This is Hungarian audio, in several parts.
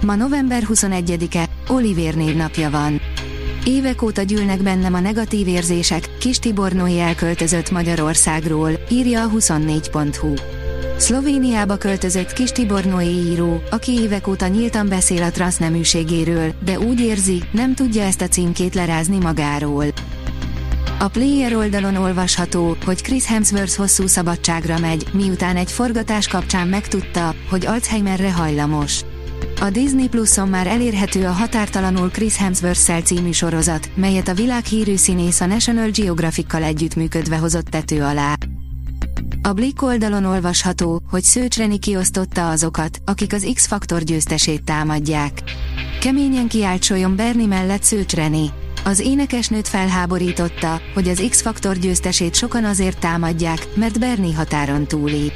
Ma november 21-e, Olivér névnapja van. Évek óta gyűlnek bennem a negatív érzések, Kis Tibor Noé elköltözött Magyarországról, írja a 24.hu. Szlovéniába költözött Kis Tibor Noé író, aki évek óta nyíltan beszél a transzneműségéről, de úgy érzi, nem tudja ezt a címkét lerázni magáról. A Player oldalon olvasható, hogy Chris Hemsworth hosszú szabadságra megy, miután egy forgatás kapcsán megtudta, hogy Alzheimerre hajlamos. A Disney Pluson már elérhető a Határtalanul Chris hemsworth című sorozat, melyet a világhírű színész a National Geographic-kal együttműködve hozott tető alá. A Blick oldalon olvasható, hogy Szőcs Reni kiosztotta azokat, akik az X-faktor győztesét támadják. Keményen kiállt Solyon Berni mellett Szőcs Reni. Az énekesnőt felháborította, hogy az X-faktor győztesét sokan azért támadják, mert Berni határon túli.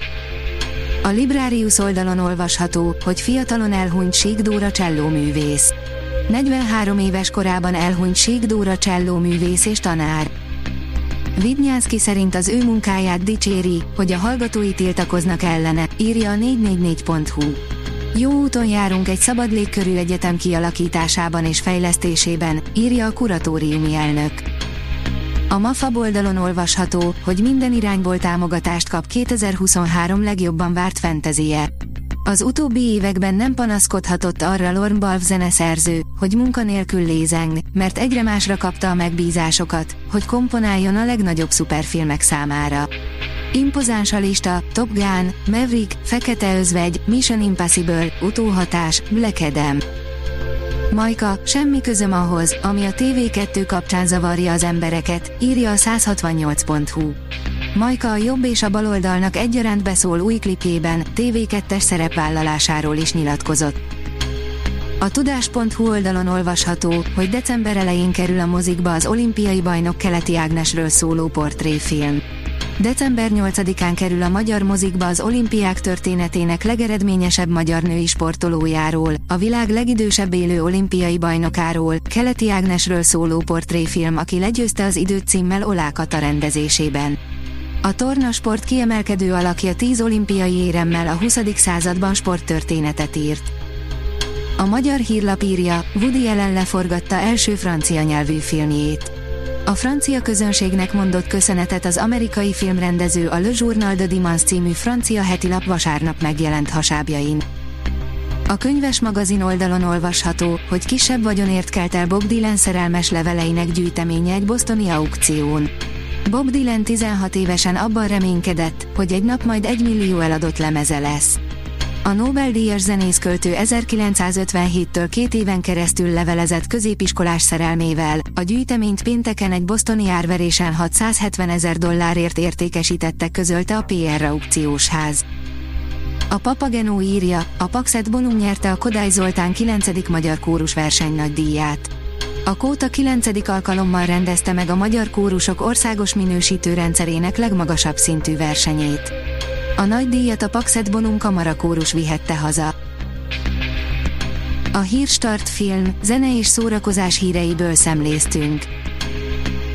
A Librarius oldalon olvasható, hogy fiatalon elhunyt Sík Dóra művész. 43 éves korában elhunyt Sík Dóra művész és tanár. Vidnyánszki szerint az ő munkáját dicséri, hogy a hallgatói tiltakoznak ellene, írja a 444.hu. Jó úton járunk egy szabad légkörű egyetem kialakításában és fejlesztésében, írja a kuratóriumi elnök. A MAFA oldalon olvasható, hogy minden irányból támogatást kap 2023 legjobban várt fentezie. Az utóbbi években nem panaszkodhatott arra Lorne Balf zeneszerző, hogy munkanélkül lézeng, mert egyre másra kapta a megbízásokat, hogy komponáljon a legnagyobb szuperfilmek számára. Impozáns a lista, Top Gun, Maverick, Fekete Özvegy, Mission Impossible, Utóhatás, Black Adam. Majka, semmi közöm ahhoz, ami a TV2 kapcsán zavarja az embereket, írja a 168.hu. Majka a jobb és a baloldalnak egyaránt beszól új klipjében, TV2-es szerepvállalásáról is nyilatkozott. A tudás.hu oldalon olvasható, hogy december elején kerül a mozikba az olimpiai bajnok keleti Ágnesről szóló portréfilm. December 8-án kerül a magyar mozikba az olimpiák történetének legeredményesebb magyar női sportolójáról, a világ legidősebb élő olimpiai bajnokáról, Keleti Ágnesről szóló portréfilm, aki legyőzte az időt címmel Olákata rendezésében. A tornasport kiemelkedő alakja 10 olimpiai éremmel a 20. században sporttörténetet írt. A magyar hírlap írja, Woody Allen leforgatta első francia nyelvű filmjét. A francia közönségnek mondott köszönetet az amerikai filmrendező a Le Journal de Dimanche című francia heti lap vasárnap megjelent hasábjain. A könyves magazin oldalon olvasható, hogy kisebb vagyonért kelt el Bob Dylan szerelmes leveleinek gyűjteménye egy bostoni aukción. Bob Dylan 16 évesen abban reménykedett, hogy egy nap majd egy millió eladott lemeze lesz. A Nobel-díjas zenészköltő 1957-től két éven keresztül levelezett középiskolás szerelmével, a gyűjteményt pénteken egy bosztoni árverésen 670 ezer dollárért értékesítette közölte a PR aukciós ház. A Papagenó írja, a Paxet Bonum nyerte a Kodály Zoltán 9. Magyar Kórus verseny nagy díját. A Kóta 9. alkalommal rendezte meg a magyar kórusok országos minősítő rendszerének legmagasabb szintű versenyét. A nagy díjat a Paxet Bonum kamarakórus vihette haza. A Hírstart film, zene és szórakozás híreiből szemléztünk.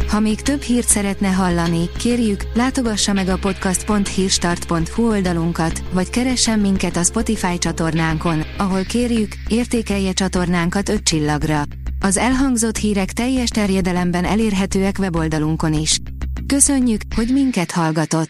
Ha még több hírt szeretne hallani, kérjük, látogassa meg a podcast.hírstart.hu oldalunkat, vagy keressen minket a Spotify csatornánkon, ahol kérjük, értékelje csatornánkat 5 csillagra. Az elhangzott hírek teljes terjedelemben elérhetőek weboldalunkon is. Köszönjük, hogy minket hallgatott!